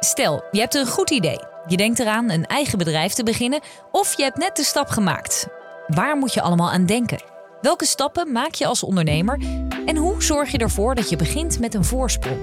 Stel, je hebt een goed idee. Je denkt eraan een eigen bedrijf te beginnen of je hebt net de stap gemaakt. Waar moet je allemaal aan denken? Welke stappen maak je als ondernemer? En hoe zorg je ervoor dat je begint met een voorsprong?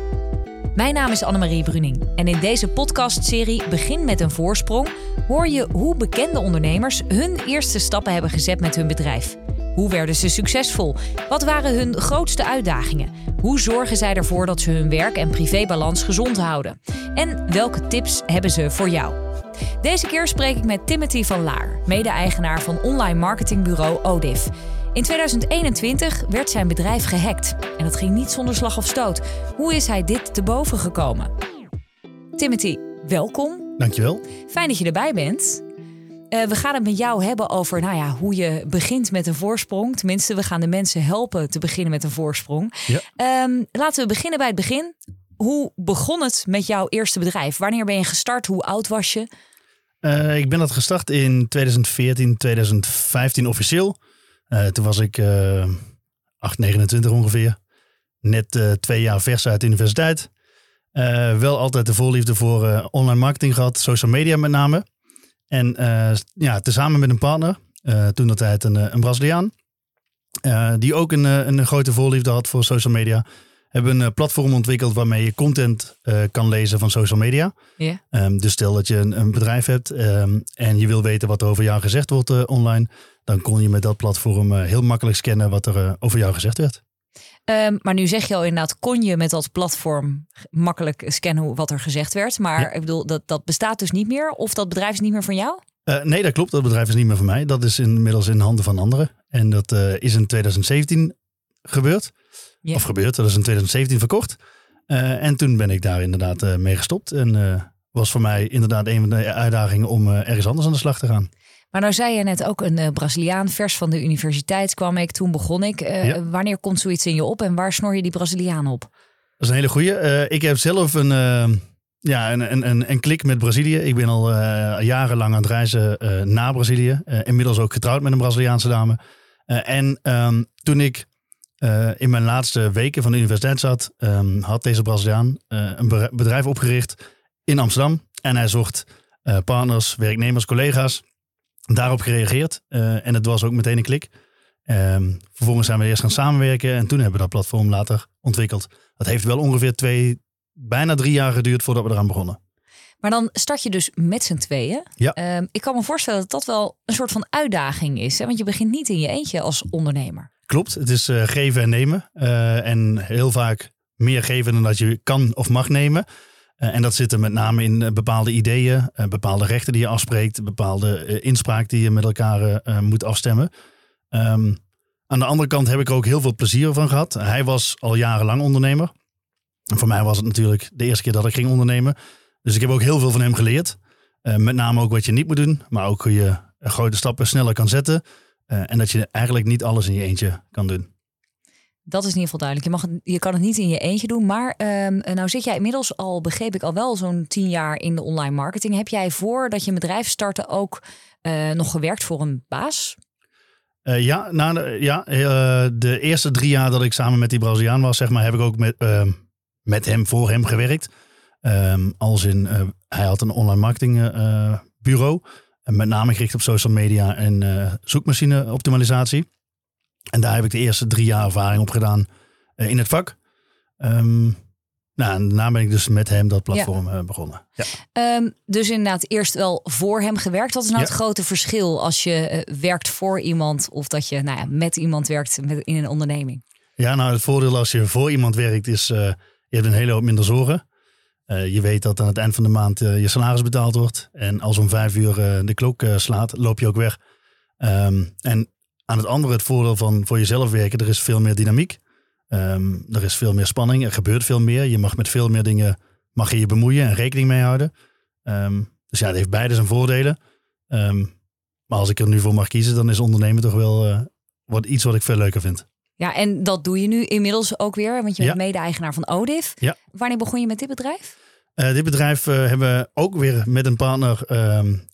Mijn naam is Annemarie Bruning en in deze podcastserie Begin met een voorsprong hoor je hoe bekende ondernemers hun eerste stappen hebben gezet met hun bedrijf. Hoe werden ze succesvol? Wat waren hun grootste uitdagingen? Hoe zorgen zij ervoor dat ze hun werk- en privébalans gezond houden? En welke tips hebben ze voor jou? Deze keer spreek ik met Timothy van Laar, mede-eigenaar van online marketingbureau Odif. In 2021 werd zijn bedrijf gehackt en dat ging niet zonder slag of stoot. Hoe is hij dit te boven gekomen? Timothy, welkom. Dankjewel. Fijn dat je erbij bent. Uh, we gaan het met jou hebben over nou ja, hoe je begint met een voorsprong. Tenminste, we gaan de mensen helpen te beginnen met een voorsprong. Ja. Um, laten we beginnen bij het begin. Hoe begon het met jouw eerste bedrijf? Wanneer ben je gestart? Hoe oud was je? Uh, ik ben dat gestart in 2014, 2015 officieel. Uh, toen was ik 8, 29 ongeveer. Net twee jaar vers uit de universiteit. wel altijd de voorliefde voor online marketing gehad, social media met name. En uh, ja, tezamen met een partner, uh, toen dat tijd een, eh, een Braziliaan, die ook een, een grote voorliefde had voor social media, hebben een platform ontwikkeld waarmee je content kan lezen van social media. Yeah. Um, dus stel dat je een, een bedrijf hebt um, en je wil weten wat er over jou gezegd wordt online, dan kon je met dat platform heel makkelijk scannen wat er over jou gezegd werd. Um, maar nu zeg je al inderdaad, kon je met dat platform makkelijk scannen wat er gezegd werd. Maar ik bedoel, dat, dat bestaat dus niet meer? Of dat bedrijf is niet meer van jou? Uh, nee, dat klopt. Dat bedrijf is niet meer van mij. Dat is inmiddels in handen van anderen. En dat uh, is in 2017 gebeurd. Of gebeurd, dat is in 2017 verkocht. Uh, en toen ben ik daar inderdaad mee gestopt. En was voor mij inderdaad een van de uitdagingen om ergens anders aan de slag te gaan. Maar nou zei je net ook een uh, Braziliaan, vers van de universiteit kwam ik, toen begon ik. Uh, Wanneer komt zoiets in je op en waar snor je die Braziliaan op? Dat is een hele goeie. Uh, ik heb zelf een, ja, een, een, een, een, klik met Brazilië. Ik ben al jarenlang aan het reizen naar Brazilië. inmiddels ook getrouwd met een Braziliaanse dame. en um, toen ik in mijn laatste weken van de universiteit zat, um, had deze Braziliaan een bedrijf opgericht in Amsterdam. En hij zocht partners, werknemers, collega's daarop gereageerd. Uh, en het was ook meteen een klik. Um, vervolgens zijn we eerst gaan samenwerken en toen hebben we dat platform later ontwikkeld. Dat heeft wel ongeveer twee, bijna drie jaar geduurd voordat we eraan begonnen. Maar dan start je dus met z'n tweeën. Ja. Um, ik kan me voorstellen dat dat wel een soort van uitdaging is. Hè? Want je begint niet in je eentje als ondernemer. Klopt, het is uh, geven en nemen. Uh, en heel vaak meer geven dan dat je kan of mag nemen. Uh, en dat zit er met name in uh, bepaalde ideeën, uh, bepaalde rechten die je afspreekt, bepaalde inspraak die je met elkaar moet afstemmen. Um, aan de andere kant heb ik er ook heel veel plezier van gehad. Hij was al jarenlang ondernemer. En voor mij was het natuurlijk de eerste keer dat ik ging ondernemen. Dus ik heb ook heel veel van hem geleerd. met name ook wat je niet moet doen, maar ook hoe je grote stappen sneller kan zetten. en dat je eigenlijk niet alles in je eentje kan doen. Dat is in ieder geval duidelijk. Je, mag het, je kan het niet in je eentje doen. Maar um, nou zit jij inmiddels al, begreep ik al wel, zo'n tien jaar in de online marketing. Heb jij voordat je een bedrijf startte ook uh, nog gewerkt voor een baas? Uh, ja, nou, ja uh, de eerste drie jaar dat ik samen met die Braziliaan was, zeg maar, heb ik ook met, ehm, met hem, voor hem gewerkt. Um, als in, hij had een online marketing bureau. met name gericht op social media en zoekmachine optimalisatie. En daar heb ik de eerste drie jaar ervaring op gedaan uh, in het vak. Um, nou, en daarna ben ik dus met hem dat platform ja. uh, begonnen. Ja. Um, dus inderdaad eerst wel voor hem gewerkt. Wat is nou ja. het grote verschil als je uh, werkt voor iemand of dat je nou ja, met iemand werkt met, in een onderneming? Ja, nou het voordeel als je voor iemand werkt is, je hebt een hele hoop minder zorgen. je weet dat aan het eind van de maand je salaris betaald wordt. En als om vijf uur de klok slaat, loop je ook weg. Um, en aan het andere het voordeel van voor jezelf werken, er is veel meer dynamiek. Um, er is veel meer spanning, er gebeurt veel meer. Je mag met veel meer dingen mag je, je bemoeien en rekening mee houden. Um, dus ja, het heeft beide zijn voordelen. Um, maar als ik er nu voor mag kiezen, dan is ondernemen toch wel uh, wat, iets wat ik veel leuker vind. Ja, en dat doe je nu inmiddels ook weer, want je bent mede-eigenaar van Odif. Ja. Wanneer begon je met dit bedrijf? Uh, dit bedrijf uh, hebben we ook weer met een partner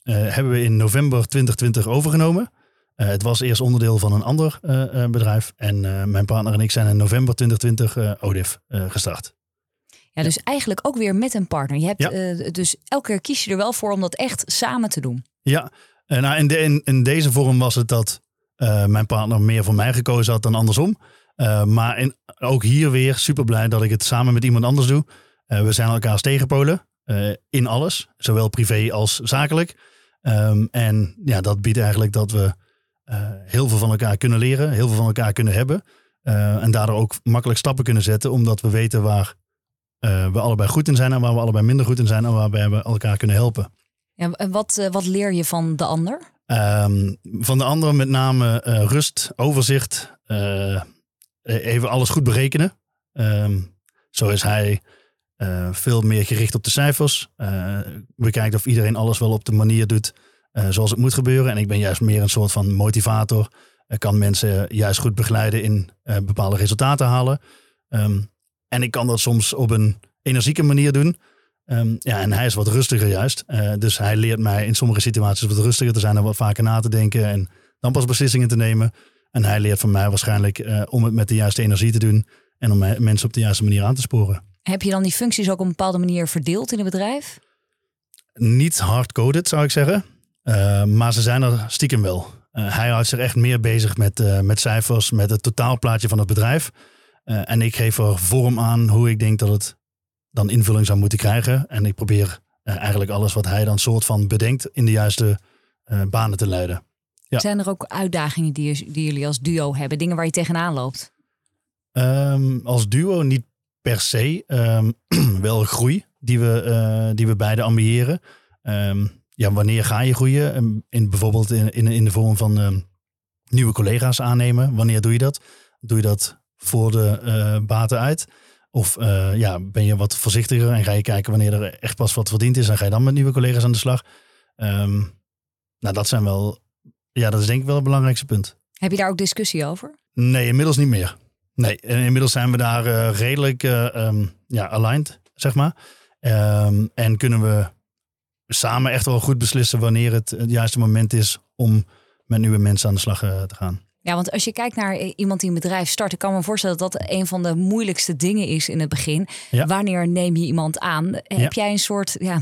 hebben we in november 2020 overgenomen. Uh, het was eerst onderdeel van een ander uh, bedrijf. En mijn partner en ik zijn in november 2020 ODIF gestart. Ja, dus eigenlijk ook weer met een partner. Je hebt Ja. eh, dus elke keer kies je er wel voor om dat echt samen te doen. Ja, nou, in, de, in, in deze vorm was het dat eh, mijn partner meer voor mij gekozen had dan andersom. Eh, maar in, ook hier weer super blij dat ik het samen met iemand anders doe. Eh, we zijn elkaars tegenpolen eh, in alles, zowel privé als zakelijk. Ehm, en ja, dat biedt eigenlijk dat we eh, heel veel van elkaar kunnen leren, heel veel van elkaar kunnen hebben. eh, en daardoor ook makkelijk stappen kunnen zetten, omdat we weten waar eh, we allebei goed in zijn en waar we allebei minder goed in zijn en waarbij we elkaar kunnen helpen. Ja, en wat, eh, wat leer je van de ander? Ehm, van de andere met name eh, rust, overzicht, eh, even alles goed berekenen. Ehm, zo is hij eh, veel meer gericht op de cijfers. Eh bekijkt of iedereen alles wel op de manier doet eh, zoals het moet gebeuren. En ik ben juist meer een soort van motivator. Ik kan mensen juist goed begeleiden in eh, bepaalde resultaten halen. Ehm, en ik kan dat soms op een energieke manier doen. Ehm, ja, en hij is wat rustiger juist. Eh, dus hij leert mij in sommige situaties wat rustiger te zijn en wat vaker na te denken en dan pas beslissingen te nemen. En hij leert van mij waarschijnlijk eh, om het met de juiste energie te doen en om me- mensen op de juiste manier aan te sporen. Heb je dan die functies ook op een bepaalde manier verdeeld in het bedrijf? Niet hardcoded zou ik zeggen, Eh, maar ze zijn er stiekem wel. Eh, hij houdt zich echt meer bezig met, eh, met cijfers, met het totaalplaatje van het bedrijf. En ik geef er vorm aan hoe ik denk dat het dan invulling zou moeten krijgen. En ik probeer eigenlijk alles wat hij dan soort van bedenkt in de juiste banen te leiden. Ja. Zijn er ook uitdagingen die, die jullie als duo hebben? Dingen waar je tegenaan loopt? Ehm, als duo niet per se. ehm, wel groei die we, die we beide ambiëren. Ehm, ja, wanneer ga je groeien? Ehm, In, bijvoorbeeld in, in, in de vorm van ehm, nieuwe collega's aannemen. Wanneer doe je dat? Doe je dat voor de eh, baten uit? Of eh, ja, ben je wat voorzichtiger en ga je kijken wanneer er echt pas wat verdiend is en ga je dan met nieuwe collega's aan de slag? Ehm, nou, dat zijn wel, ja, dat is denk ik wel het belangrijkste punt. Heb je daar ook discussie over? Nee, inmiddels niet meer. Nee, inmiddels zijn we daar eh, redelijk ja, aligned, zeg maar. En kunnen we samen echt wel goed beslissen wanneer het het juiste moment is om met nieuwe mensen aan de slag eh, te gaan. Ja, want als je kijkt naar eh, iemand die een bedrijf start, ik kan me voorstellen dat dat een van de moeilijkste dingen is in het begin. Ja. Wanneer neem je iemand aan? Heb jij een soort ja,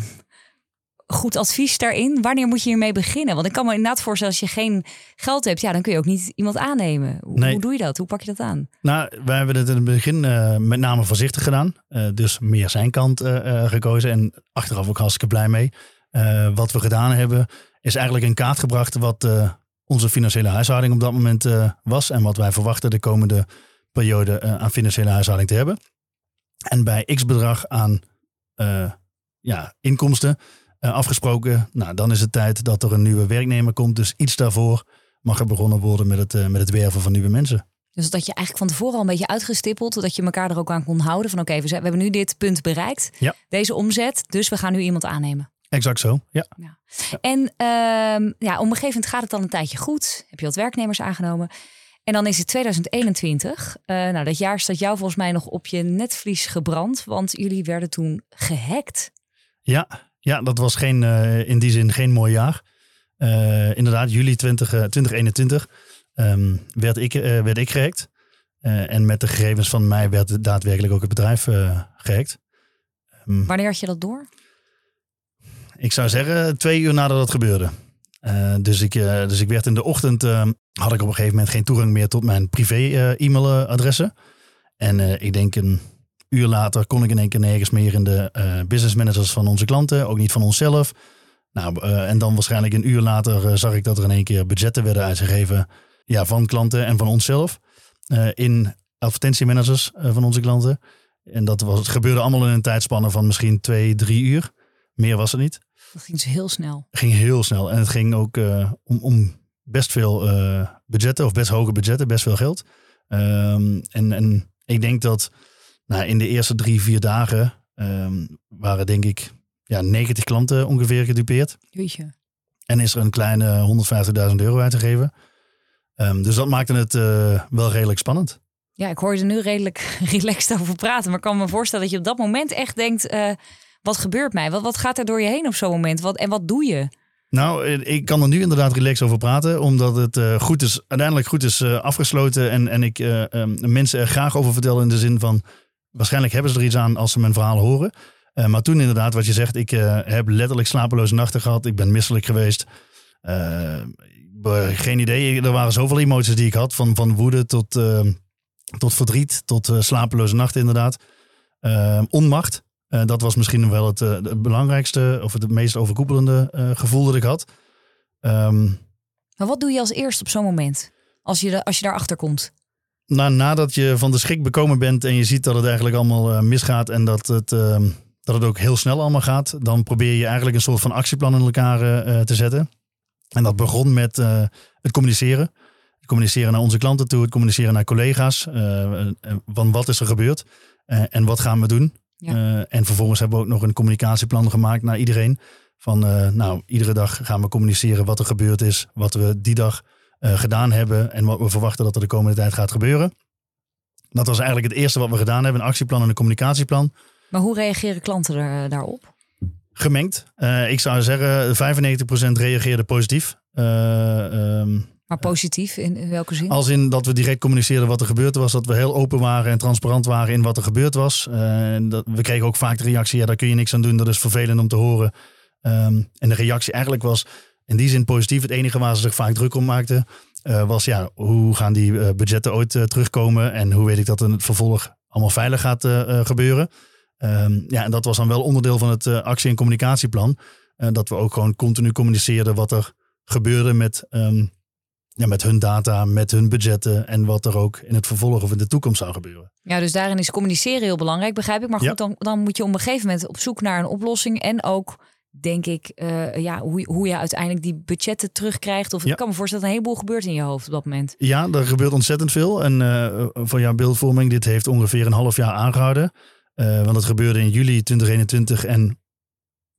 goed advies daarin? Wanneer moet je hiermee beginnen? Want ik kan me inderdaad voorstellen, als je geen geld hebt, ja, dan kun je ook niet iemand aannemen. Hoe, Nee. hoe doe je dat? Hoe pak je dat aan? Nou, wij hebben het in het begin eh, met name voorzichtig gedaan. Eh, dus meer zijn kant eh, eh, gekozen. En achteraf ook hartstikke blij mee. Eh, wat we gedaan hebben, is eigenlijk in kaart gebracht wat eh, onze financiële huishouding op dat moment eh, was. En wat wij verwachten de komende periode aan financiële huishouding te hebben. En bij x bedrag aan ja, inkomsten afgesproken. Nou, dan is het tijd dat er een nieuwe werknemer komt. Dus iets daarvoor mag er begonnen worden met het, met het werven van nieuwe mensen. Dus dat je eigenlijk van tevoren al een beetje uitgestippeld, dat je elkaar er ook aan kon houden van oké, we, hebben nu dit punt bereikt, Ja. deze omzet, dus we gaan nu iemand aannemen. Exact zo, ja. En ehm, ja, op een gegeven moment gaat het dan een tijdje goed. Heb je wat werknemers aangenomen. En dan is het 2021. Eh, nou, dat jaar staat jou volgens mij nog op je netvlies gebrand. Want jullie werden toen gehackt. Ja, ja dat was geen, eh, in die zin geen mooi jaar. Eh, inderdaad, juli 20, eh, 2021 ehm, werd, ik, werd ik gehackt. Eh, en met de gegevens van mij werd daadwerkelijk ook het bedrijf eh gehackt. Ehm, Wanneer had je dat door? Ik zou zeggen twee uur nadat dat gebeurde. Eh, dus, ik, eh, dus ik werd in de ochtend, eh, had ik op een gegeven moment geen toegang meer tot mijn privé eh. En ik denk een uur later kon ik in één keer nergens meer in de business managers van onze klanten, ook niet van onszelf. Nou, en dan waarschijnlijk een uur later zag ik dat er in één keer budgetten werden uitgegeven ja, van klanten en van onszelf. in advertentiemanagers van onze klanten. En dat was, het gebeurde allemaal in een tijdspanne van misschien twee, drie uur. Meer was het niet. Dat ging heel snel. Het ging heel snel. En het ging ook eh, om, om best veel eh, budgetten, of best hoge budgetten, best veel geld. Ehm, en, en ik denk dat nou, in de eerste drie, vier dagen ehm, waren denk ik ja, 90 klanten ongeveer gedupeerd. Jeetje. En is er een kleine 150.000 euro uitgegeven. Ehm, dus dat maakte het eh, wel redelijk spannend. Ja, ik hoor je er nu redelijk relaxed over praten. Maar ik kan me voorstellen dat je op dat moment echt denkt... wat gebeurt mij? Wat, wat gaat er door je heen op zo'n moment? Wat, en wat doe je? Nou, eh, ik kan er nu inderdaad relaxed over praten, omdat het eh, goed is, uiteindelijk goed is eh, afgesloten en, en ik eh, ehm, mensen er graag over vertel in de zin van waarschijnlijk hebben ze er iets aan als ze mijn verhaal horen. Maar toen inderdaad, wat je zegt, ik heb letterlijk slapeloze nachten gehad. Ik ben misselijk geweest. Geen idee. Er waren zoveel emoties die ik had. Van, van woede tot, tot verdriet, tot slapeloze nachten inderdaad. onmacht. Dat was misschien wel het, het, belangrijkste of het meest overkoepelende gevoel dat ik had. Um, maar wat doe je als eerst op zo'n moment? Als je, de, als je daarachter komt? Nou, nadat je van de schrik bekomen bent en je ziet dat het eigenlijk allemaal misgaat en dat het ehm, dat het ook heel snel allemaal gaat, dan probeer je eigenlijk een soort van actieplan in elkaar te zetten. En dat begon met het communiceren. Het communiceren naar onze klanten toe, het communiceren naar collega's. Van wat is er gebeurd en wat gaan we doen. Ja. en vervolgens hebben we ook nog een communicatieplan gemaakt naar iedereen. Van nou, iedere dag gaan we communiceren wat er gebeurd is, wat we die dag gedaan hebben en wat we verwachten dat er de komende tijd gaat gebeuren. Dat was eigenlijk het eerste wat we gedaan hebben, een actieplan en een communicatieplan. Maar hoe reageren klanten er, daarop? Gemengd. Uh, ik zou zeggen, 95% reageerde positief. Uh, um, maar positief in, welke zin? Als in dat we direct communiceerden wat er gebeurd was. Dat we heel open waren en transparant waren in wat er gebeurd was. Uh, dat, we kregen ook vaak de reactie, ja daar kun je niks aan doen. Dat is vervelend om te horen. Um, en de reactie eigenlijk was in die zin positief. Het enige waar ze zich vaak druk om maakten was ja, hoe gaan die budgetten ooit terugkomen? En hoe weet ik dat in het vervolg allemaal veilig gaat gebeuren? Um, ja, en dat was dan wel onderdeel van het actie- en communicatieplan. Dat we ook gewoon continu communiceerden wat er gebeurde met, um, ja, met hun data, met hun budgetten en wat er ook in het vervolg of in de toekomst zou gebeuren. Ja, dus daarin is communiceren heel belangrijk, begrijp ik. Maar goed, ja. dan, dan moet je op een gegeven moment op zoek naar een oplossing en ook denk ik, uh, ja, hoe, hoe je uiteindelijk die budgetten terugkrijgt. Of ja. ik kan me voorstellen dat een heleboel gebeurt in je hoofd op dat moment. Ja, er gebeurt ontzettend veel. En uh, van jouw beeldvorming, dit heeft ongeveer een half jaar aangehouden. Uh, want het gebeurde in juli 2021 en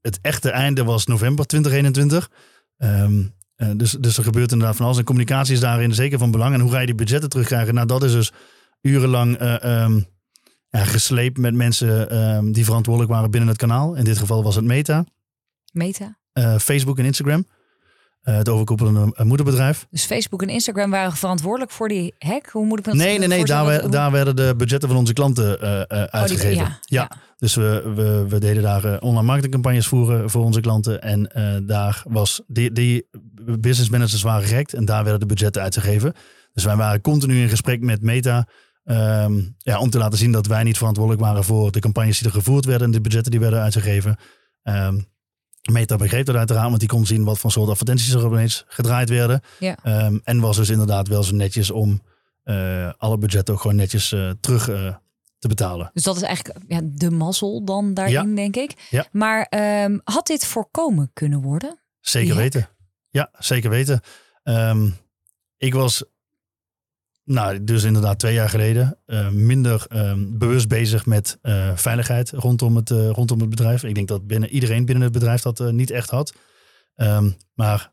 het echte einde was november 2021. Um, uh, dus, dus er gebeurt inderdaad van alles. En communicatie is daarin zeker van belang. En hoe ga je die budgetten terugkrijgen? Nou, dat is dus urenlang uh, um, ja, gesleept met mensen um, die verantwoordelijk waren binnen het kanaal. In dit geval was het Meta. Meta? Facebook en Instagram. Uh, het overkoepelende moederbedrijf. Dus Facebook en Instagram waren verantwoordelijk voor die hack? Hoe moet ik dat Nee, nee, nee. Daar, daar, werden de budgetten van onze klanten uh, uh, uitgegeven. Oh, die, ja, ja. ja, Dus we, we, we deden daar online marketingcampagnes voeren voor onze klanten. En daar was die, die business managers waren gehackt en daar werden de budgetten uitgegeven. Dus wij waren continu in gesprek met Meta. Um, ja, om te laten zien dat wij niet verantwoordelijk waren voor de campagnes die er gevoerd werden en de budgetten die werden uitgegeven. Um, Meta begreep dat uiteraard, want die kon zien wat voor soort advertenties er opeens gedraaid werden. Ja. Um, en was dus inderdaad wel zo netjes om uh, alle budgetten ook gewoon netjes uh, terug uh, te betalen. Dus dat is eigenlijk ja, de mazzel dan daarin, ja. denk ik. Ja. Maar um, had dit voorkomen kunnen worden? Zeker weten. Ja, zeker weten. Um, ik was nou, dus inderdaad twee jaar geleden uh, minder um, bewust bezig met uh, veiligheid rondom het, uh, rondom het bedrijf. Ik denk dat binnen, iedereen binnen het bedrijf dat niet echt had. Um, maar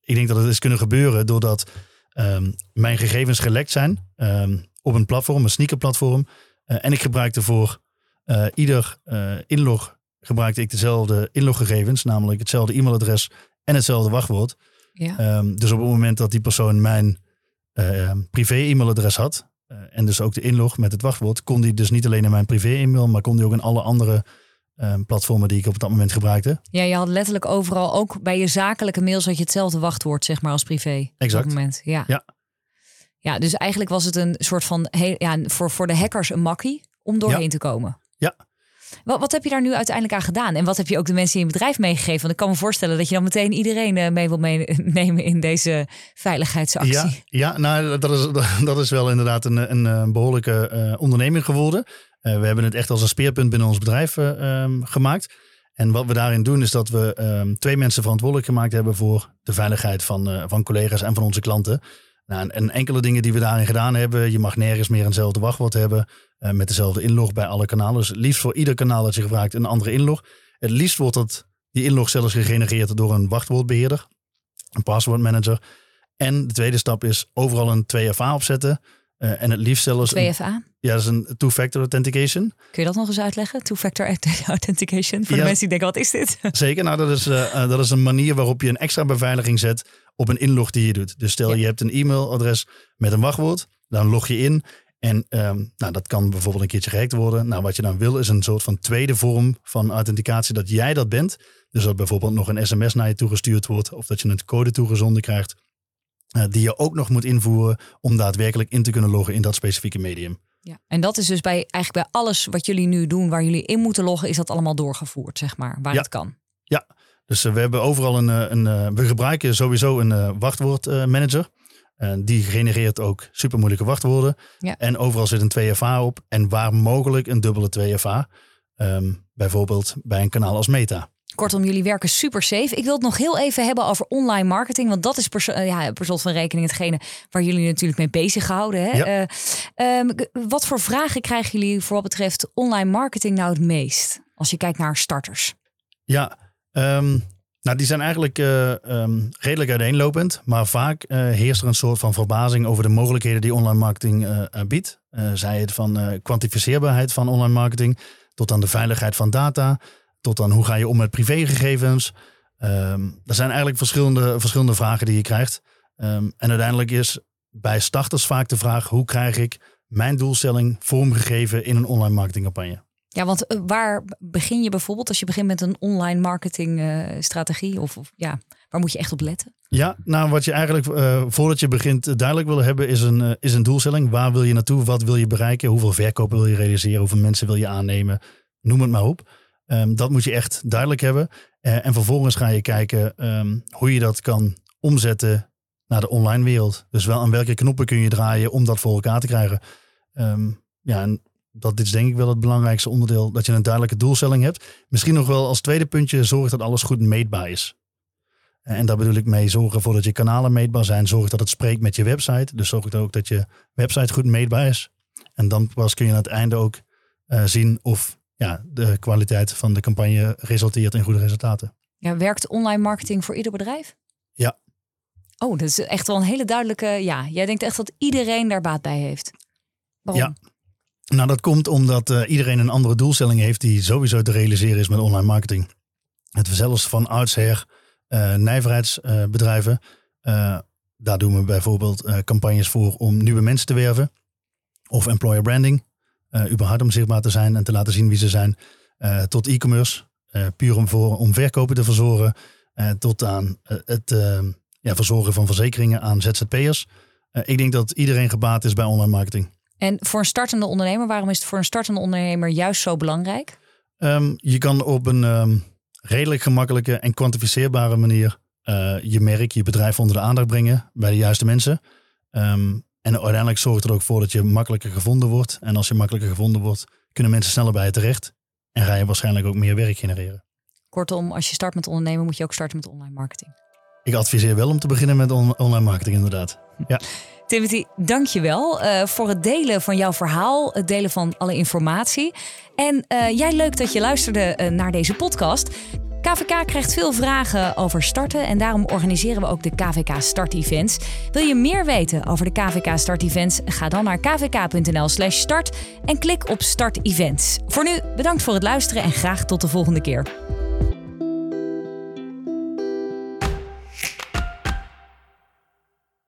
ik denk dat het is kunnen gebeuren doordat um, mijn gegevens gelekt zijn op een platform, een sneakerplatform. en ik gebruikte voor ieder inlog gebruikte ik dezelfde inloggegevens, namelijk hetzelfde e-mailadres en hetzelfde wachtwoord. Ja. dus op het moment dat die persoon mijn uh, privé-e-mailadres had. Uh, en dus ook de inlog met het wachtwoord. Kon die dus niet alleen in mijn privé-e-mail, maar kon die ook in alle andere uh, platformen die ik op dat moment gebruikte. Ja, je had letterlijk overal, ook bij je zakelijke mails, had je hetzelfde wachtwoord, zeg maar, als privé. Exact. Op dat moment. Ja. ja. Ja, dus eigenlijk was het een soort van, heel, ja, voor, voor de hackers een makkie om doorheen ja. te komen. Ja, wat, wat heb je daar nu uiteindelijk aan gedaan? En wat heb je ook de mensen in je bedrijf meegegeven? Want ik kan me voorstellen dat je dan meteen iedereen eh, mee wil meenemen in deze veiligheidsactie. Ja, ja nou, dat is, dat is wel inderdaad een, een, behoorlijke uh, onderneming geworden. Uh, we hebben het echt als een speerpunt binnen ons bedrijf um, gemaakt. En wat we daarin doen is dat we um, twee mensen verantwoordelijk gemaakt hebben voor de veiligheid van, van collega's en van onze klanten. Nou, en, enkele dingen die we daarin gedaan hebben. Je mag nergens meer eenzelfde wachtwoord hebben. Uh, met dezelfde inlog bij alle kanalen. Dus het liefst voor ieder kanaal dat je gebruikt een andere inlog. Het liefst wordt dat, die inlog zelfs gegenereerd door een wachtwoordbeheerder. Een password manager. En de tweede stap is overal een 2FA opzetten. Uh, en het liefst zelfs... 2FA? ja, dat is een two-factor authentication. Kun je dat nog eens uitleggen? Two-factor authentication? Voor ja, de mensen die denken, wat is dit? Zeker, nou dat is, uh, dat is een manier waarop je een extra beveiliging zet op een inlog die je doet. Dus stel ja. je hebt een e-mailadres met een wachtwoord, dan log je in En ehm, nou, dat kan bijvoorbeeld een keertje gehackt worden. Nou, wat je dan wil is een soort van tweede vorm van authenticatie dat jij dat bent. Dus dat bijvoorbeeld nog een sms naar je toegestuurd wordt of dat je een code toegezonden krijgt. Uh, die je ook nog moet invoeren om daadwerkelijk in te kunnen loggen in dat specifieke medium. Ja, en dat is dus bij eigenlijk bij alles wat jullie nu doen, waar jullie in moeten loggen, is dat allemaal doorgevoerd, zeg maar, waar het kan. Ja, dus uh, we hebben overal een, een, een we gebruiken sowieso een wachtwoordmanager. En die genereert ook super moeilijke wachtwoorden. Ja. En overal zit een 2FA op. En waar mogelijk een dubbele 2FA. Um, bijvoorbeeld bij een kanaal als Meta. Kortom, jullie werken super safe. Ik wil het nog heel even hebben over online marketing. Want dat is per, ja, per slot van rekening hetgene waar jullie natuurlijk mee bezig gehouden. Hè? Ja. Uh, um, wat voor vragen krijgen jullie voor wat betreft online marketing nou het meest? Als je kijkt naar starters. Ja, um, nou, die zijn eigenlijk uh, um, redelijk uiteenlopend. Maar vaak uh, heerst er een soort van verbazing over de mogelijkheden die online marketing uh, biedt. zij het van kwantificeerbaarheid van online marketing, tot aan de veiligheid van data, tot aan hoe ga je om met privégegevens. Um, er zijn eigenlijk verschillende, verschillende vragen die je krijgt. En uiteindelijk is bij starters vaak de vraag: hoe krijg ik mijn doelstelling vormgegeven in een online marketingcampagne? Ja, want eh, waar begin je bijvoorbeeld als je begint met een online marketingstrategie? Uh, of, of, ja, waar moet je echt op letten? Ja, nou wat je eigenlijk uh, voordat je begint duidelijk willen hebben is een, is een doelstelling. Waar wil je naartoe? Wat wil je bereiken? Hoeveel verkopen wil je realiseren? Hoeveel mensen wil je aannemen? Noem het maar op. Um, dat moet je echt duidelijk hebben. en vervolgens ga je kijken um, hoe je dat kan omzetten naar de online wereld. Dus wel aan welke knoppen kun je draaien om dat voor elkaar te krijgen. Um, ja, en dat is denk ik wel het belangrijkste onderdeel, dat je een duidelijke doelstelling hebt. Misschien nog wel als tweede puntje, zorg dat alles goed meetbaar is. En daar bedoel ik mee, zorg ervoor dat je kanalen meetbaar zijn. Zorg dat het spreekt met je website. Dus zorg ook dat je website goed meetbaar is. En dan pas kun je aan het einde ook uh, zien of ja, de kwaliteit van de campagne resulteert in goede resultaten. Ja, werkt online marketing voor ieder bedrijf? Ja. Oh, dat is echt wel een hele duidelijke ja. Jij denkt echt dat iedereen daar baat bij heeft. Waarom? Ja, nou, dat komt omdat uh, iedereen een andere doelstelling heeft die sowieso te realiseren is met online marketing. Het zelfs van oudsher uh, nijverheidsbedrijven. Uh, daar doen we bijvoorbeeld campagnes voor om nieuwe mensen te werven. Of employer branding. überhaupt om zichtbaar te zijn en te laten zien wie ze zijn. tot e-commerce. puur om, voor, om verkopen te verzorgen. tot aan het ja, verzorgen van verzekeringen aan ZZP'ers. ik denk dat iedereen gebaat is bij online marketing. En voor een startende ondernemer, waarom is het voor een startende ondernemer juist zo belangrijk? Um, je kan op een um, redelijk gemakkelijke en kwantificeerbare manier uh, je merk, je bedrijf onder de aandacht brengen bij de juiste mensen. Um, en uiteindelijk zorgt het er ook voor dat je makkelijker gevonden wordt. En als je makkelijker gevonden wordt, kunnen mensen sneller bij je terecht. En ga je waarschijnlijk ook meer werk genereren. Kortom, als je start met ondernemen, moet je ook starten met online marketing. Ik adviseer wel om te beginnen met on online marketing, inderdaad. Ja. Timothy, dankjewel uh, voor het delen van jouw verhaal, het delen van alle informatie. En uh, jij leuk dat je luisterde uh, naar deze podcast. KVK krijgt veel vragen over starten en daarom organiseren we ook de KVK Start Events. Wil je meer weten over de KVK Start Events? Ga dan naar kvk.nl/slash start en klik op Start Events. Voor nu bedankt voor het luisteren en graag tot de volgende keer.